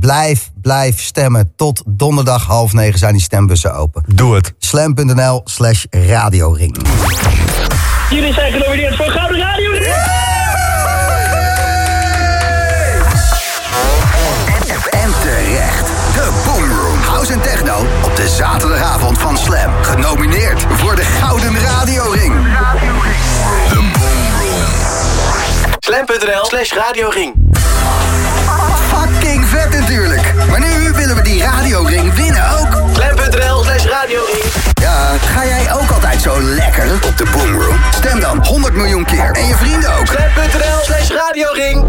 blijf, blijf stemmen. Tot donderdag half negen zijn die stembussen open. Doe het. Slam.nl slash radioring. Jullie zijn genomineerd voor Gouden Radio. En terecht. De Boomroom. House en Techno op de zaterdagavond van Slam. Genomineerd voor de Gouden Radioring. The Boomroom. Slam.nl slash radioring. Natuurlijk. Maar nu willen we die radioring winnen ook. Slam.nl slash radioring. Ja, ga jij ook altijd zo lekker op de Boomroom? Stem dan 100 miljoen keer. En je vrienden ook. Slam.nl slash radioring.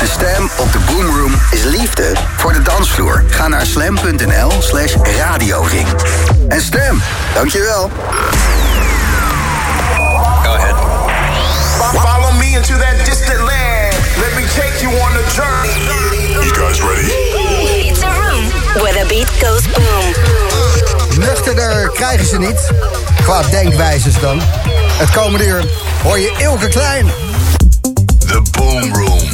De stem op de Boomroom is liefde voor de dansvloer. Ga naar slam.nl slash radioring. En stem. Dankjewel. Go ahead. Follow me into that distant land. Let me take you on a journey. Guys ready? It's a room where the beat goes boom. Nuchterder krijgen ze niet. Qua denkwijzes dan. Het komende uur hoor je Ilke Klein. The Boom Room.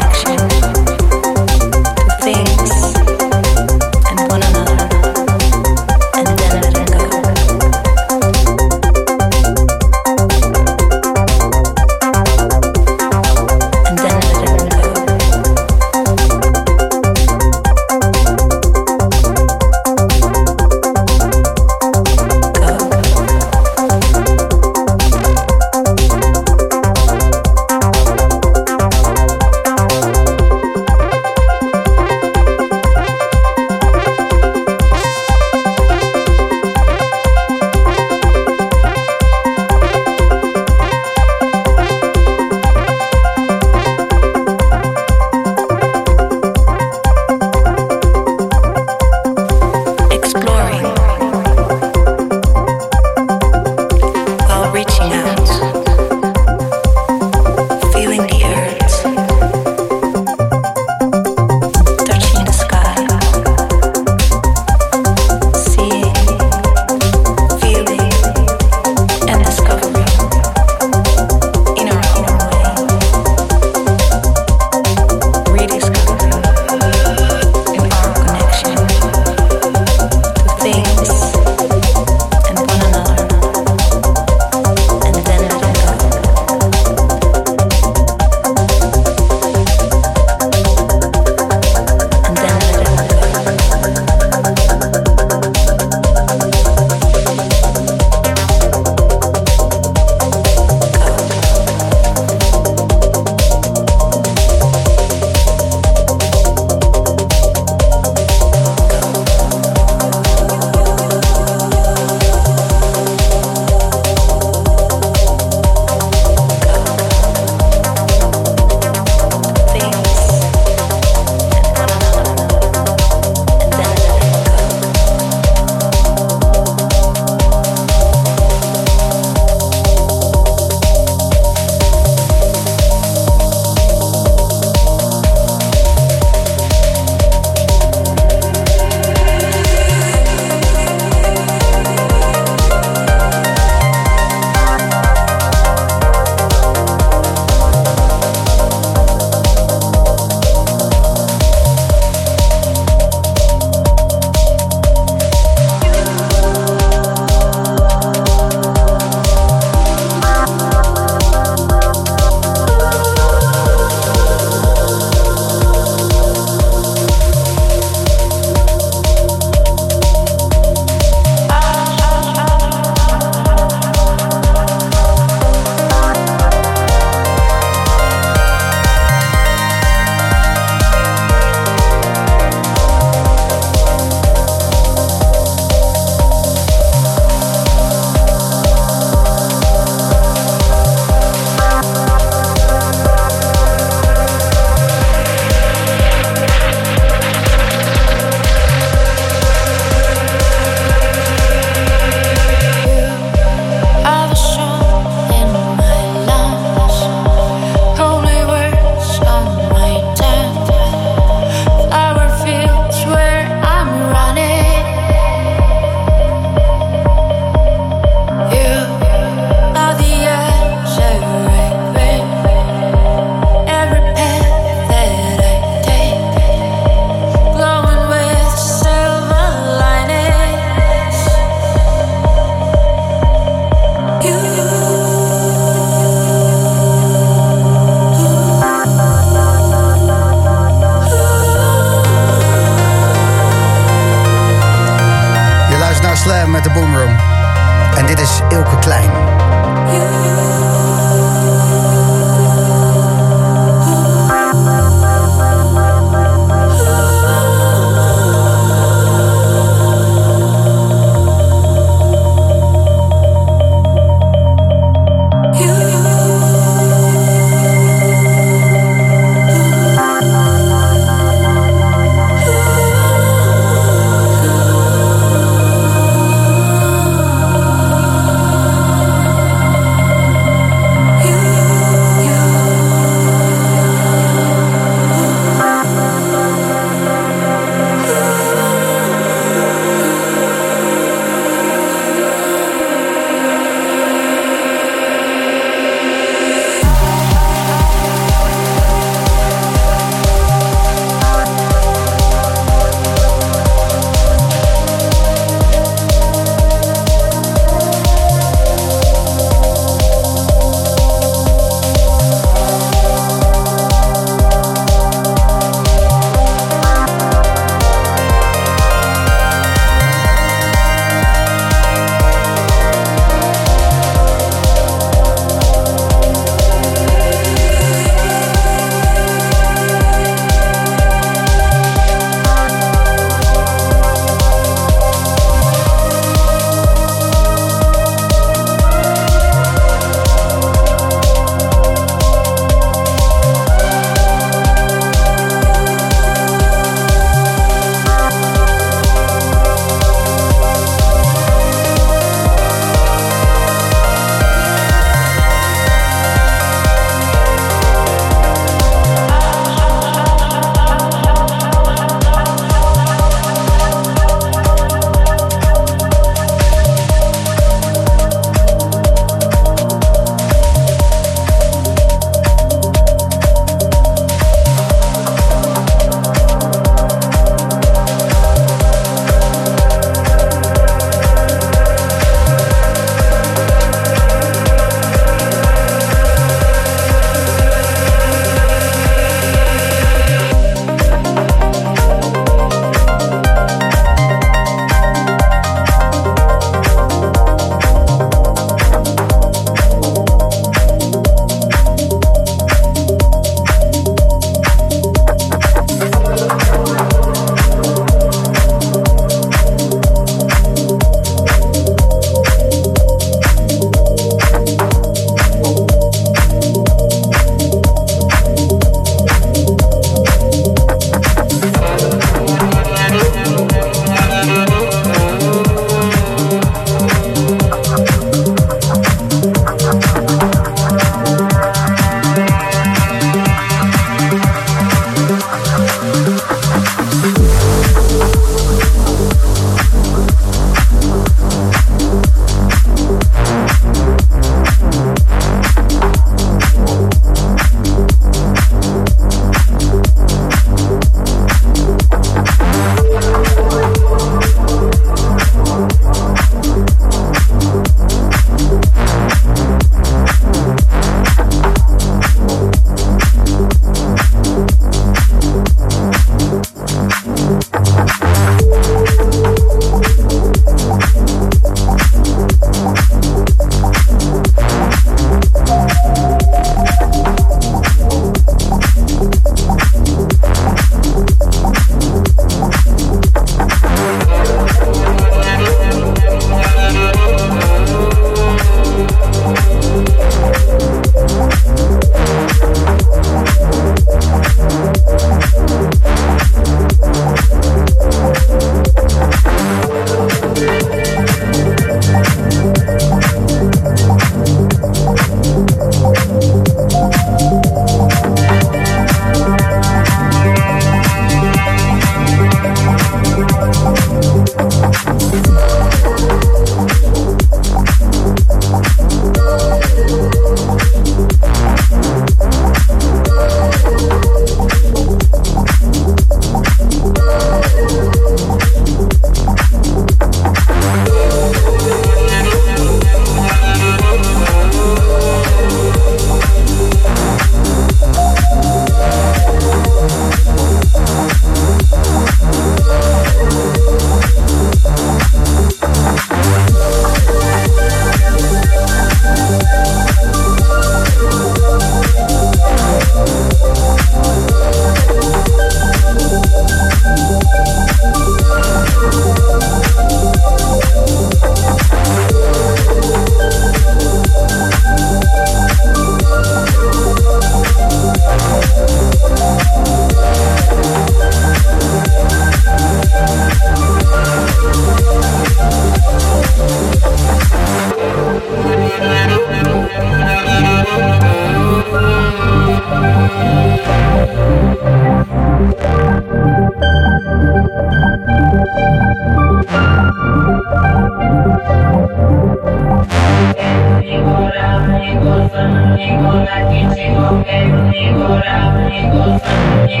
Op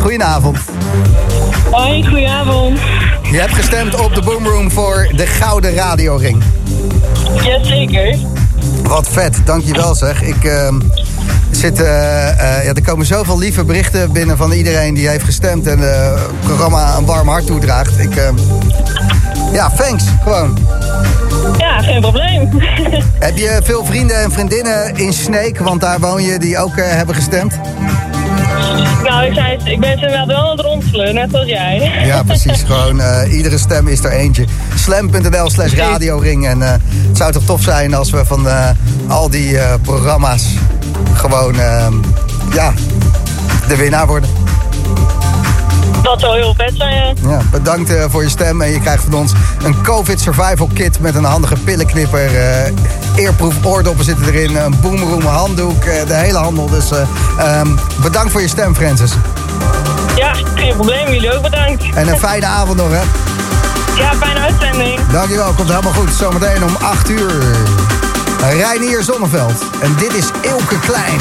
Goedenavond. Hoi, goedenavond. Je hebt gestemd op de Boomroom voor de Gouden Radioring. Jazeker. Wat vet, dankjewel zeg. Ik ehm, zit, eh, eh, ja, er komen zoveel lieve berichten binnen van iedereen die heeft gestemd en eh, het programma een warm hart toedraagt. Ik, ehm, ja, thanks, gewoon. Ja, geen probleem. Heb je veel vrienden en vriendinnen in Sneek, want daar woon je, die ook eh, hebben gestemd? Nou, ik zei het, ik ben inderdaad wel aan het net als jij. Ja, precies. Gewoon eh, iedere stem is er eentje. Slam.nl slash radioring. En eh, het zou toch tof zijn als we van eh, al die programma's gewoon ehm, ja, de winnaar worden. Dat zou heel vet zijn, ja. Ja, bedankt voor je stem. En je krijgt van ons een COVID Survival Kit met een handige pillenknipper. Eerproef oordoppen zitten erin. Een boomroom handdoek. eh, de hele handel. Dus ehm, bedankt voor je stem, Francis. Ja, geen probleem. Jullie ook bedankt. En een fijne avond nog, hè. Ja, fijne uitzending. Dankjewel, komt helemaal goed. Zometeen om 8 uur. Reinier Zonneveld. En dit is Ilke Klein.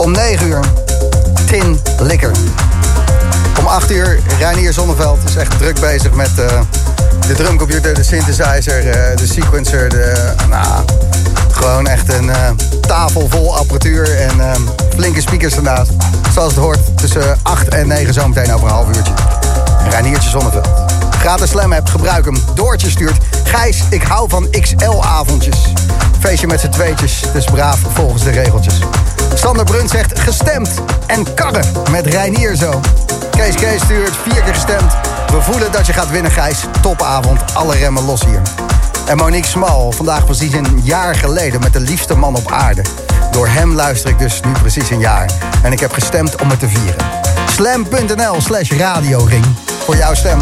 Om 9 uur Tin Likker. Om 8 uur Reinier Zonneveld is echt druk bezig met uh, de drumcomputer, de synthesizer, uh, de sequencer. De, nou, gewoon echt een uh, tafel vol apparatuur en flinke speakers ernaast. Zoals het hoort tussen 8 en 9 zometeen over een half uurtje. Reiniertje Zonneveld. Gratis Slam app, gebruik hem. Doortje stuurt. Gijs, ik hou van XL-avondjes. Feestje met z'n tweetjes, dus braaf volgens de regeltjes. Sander Brunt zegt gestemd en karren met Reinier zo. Kees Kees stuurt vier keer gestemd. We voelen dat je gaat winnen, Gijs. Topavond, alle remmen los hier. En Monique Smal, vandaag precies een jaar geleden met de liefste man op aarde. Door hem luister ik dus nu precies een jaar. En ik heb gestemd om het te vieren. Slam.nl slash radioring voor jouw stem.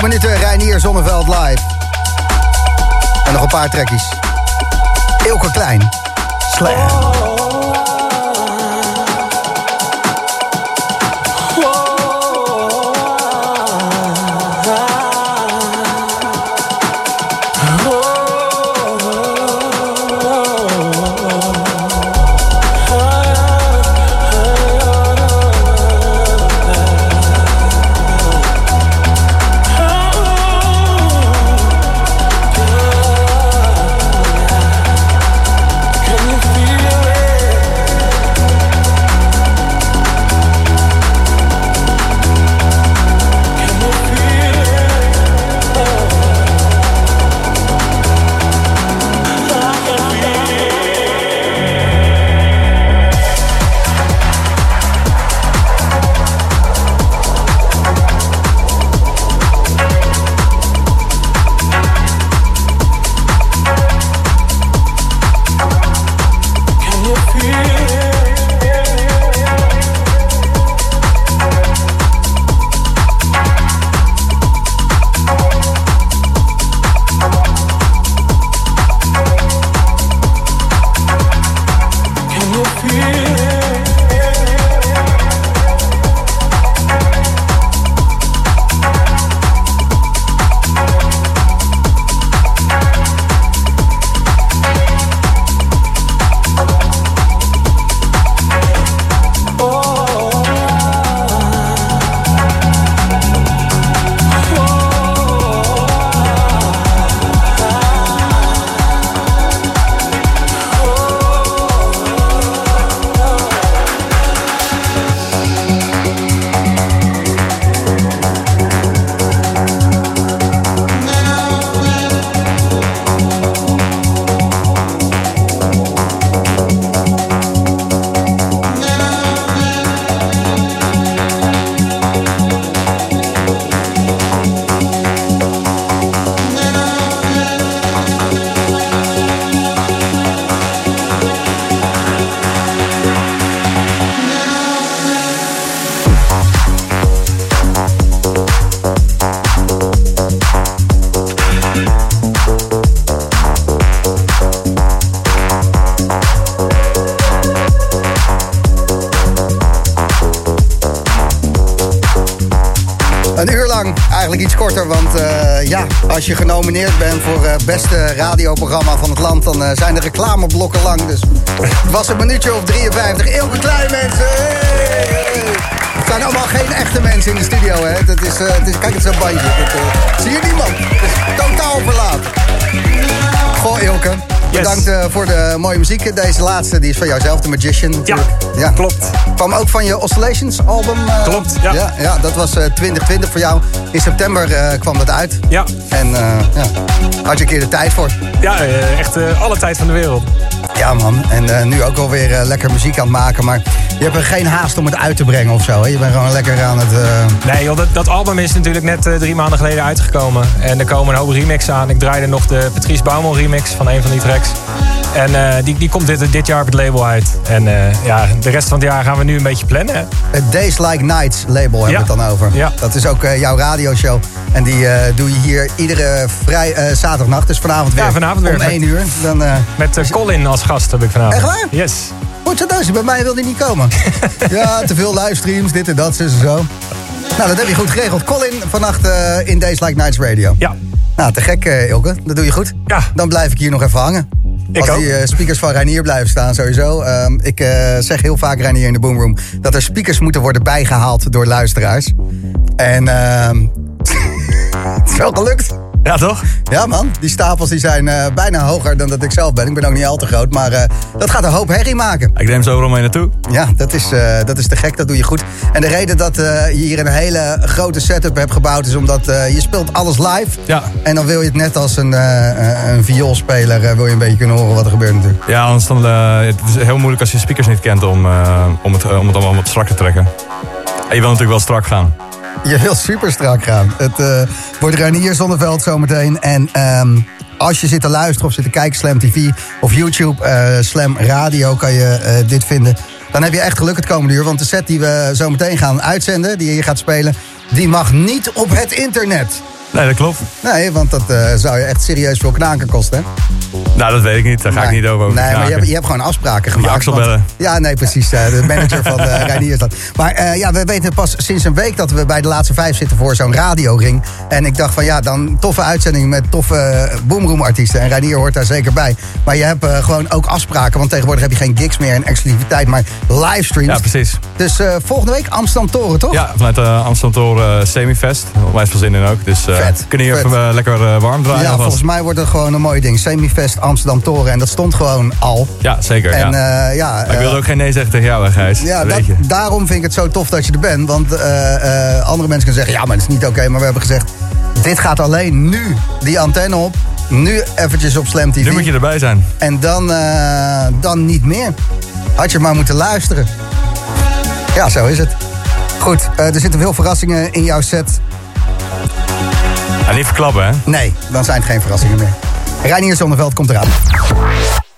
10 minuten Reinier Zonneveld live. En nog een paar trekjes. Ilke Klein. Slam. Radioprogramma van het land, dan eh, zijn de reclameblokken lang. Dus het was een minuutje of 53. Ilke Klein, mensen! Hey! Het zijn allemaal geen echte mensen in de studio, hè? Het is, eh, het is, kijk, het is een bandje. Eh, zie je niemand? Het is totaal verlaten. Goh, Ilke. Bedankt eh, voor de mooie muziek. Deze laatste die is van jouzelf, The Magician. natuurlijk. Ja, klopt. Kwam ook van je Oscillations album. eh, Klopt, ja. ja. ja, dat was eh, 2020 voor jou. In september eh, kwam dat uit. Ja, En eh, ja, had je een keer de tijd voor. ja eh, echt eh, alle tijd van de wereld. Ja man, en eh, nu ook alweer eh, lekker muziek aan het maken. Maar je hebt er geen haast om het uit te brengen of zo. Hè? Je bent gewoon lekker aan het... eh, Nee joh, dat, dat album is natuurlijk net eh, drie maanden geleden uitgekomen. En er komen een hoop remixen aan. Ik draaide nog de Patrice Baumel remix van een van die tracks. En eh, die, die komt dit, dit jaar op het label uit. En ja, de rest van het jaar gaan we nu een beetje plannen. hè. Het Days Like Nights label hebben we het dan over. Ja. Dat is ook jouw radioshow. En die doe je hier iedere vrij, zaterdagnacht. Dus vanavond weer. Ja, vanavond weer. Om 1 uur. Dan, Met Colin als gast heb ik vanavond. Echt waar? Yes. Zo dus. Bij mij wil die niet komen. ja, te veel livestreams, dit en dat, zus en zo. Nou, dat heb je goed geregeld. Colin, vannacht eh, in Days Like Nights Radio. Ja. Nou, te gek, eh, Ilke. Dat doe je goed. Ja. Dan blijf ik hier nog even hangen. Ik Als ook. die eh, speakers van Reinier blijven staan, sowieso. Ehm, ik zeg heel vaak, Reinier in de Boomroom... dat er speakers moeten worden bijgehaald door luisteraars. En ehm, het is wel gelukt. Ja, toch? Ja man, die stapels die zijn eh, bijna hoger dan dat ik zelf ben. Ik ben ook niet al te groot, maar eh, dat gaat een hoop herrie maken. Ik neem ze overal mee naartoe. Ja, dat is, eh, dat is te gek, dat doe je goed. En de reden dat je hier een hele grote setup hebt gebouwd... is omdat je speelt alles live. Ja. En dan wil je het net als een, een vioolspeler... wil je een beetje kunnen horen wat er gebeurt natuurlijk. Ja, anders dan, het is heel moeilijk als je speakers niet kent om, om, het, om het allemaal wat strak te trekken. En je wil natuurlijk wel strak gaan. Je wil super strak gaan. Het eh, wordt Reinier Zonneveld zometeen. En ehm, als je zit te luisteren of zit te kijken... Slam TV of YouTube, eh, Slam Radio, kan je eh, dit vinden. Dan heb je echt geluk het komende uur. Want de set die we zometeen gaan uitzenden, die je gaat spelen... die mag niet op het internet. Nee, dat klopt. Nee, want dat eh, zou je echt serieus veel knaken kosten. Nou, dat weet ik niet. Daar ga ik niet over Nee, maar je hebt, je hebt gewoon afspraken gemaakt. Axel bellen. Ja, nee, precies. eh, de manager van uh, Reinier is dat. Maar ja, we weten pas sinds een week dat we bij de laatste vijf zitten voor zo'n radioring. En ik dacht van ja, dan toffe uitzending met toffe boomroom-artiesten. En Reinier hoort daar zeker bij. Maar je hebt gewoon ook afspraken. Want tegenwoordig heb je geen gigs meer en exclusiviteit, maar livestreams. Ja, precies. Dus volgende week Amsterdam Toren, toch? Ja, vanuit de Amsterdam Toren Semifest. Onwijs veel zin in ook. Dus Vet, kunnen vet. even eh, lekker eh, warm draaien. Ja, volgens mij wordt het gewoon een mooi ding. Semifest Amsterdam Toren. En dat stond gewoon al. Ja, zeker. En ja. eh, ja, ik wilde ook geen nee zeggen tegen jou, hè, Gijs. Ja, Dat je. daarom vind ik het zo tof dat je er bent. Want andere mensen kunnen zeggen, ja, maar dat is niet oké. Maar we hebben gezegd, dit gaat alleen nu die antenne op. Nu eventjes op Slam TV. Nu moet je erbij zijn. En dan, dan niet meer. Had je maar moeten luisteren. Ja, zo is het. Goed, er zitten veel verrassingen in jouw set. Niet verklappen, hè? Nee, dan zijn het geen verrassingen meer. Reinier Zonneveld komt eraan.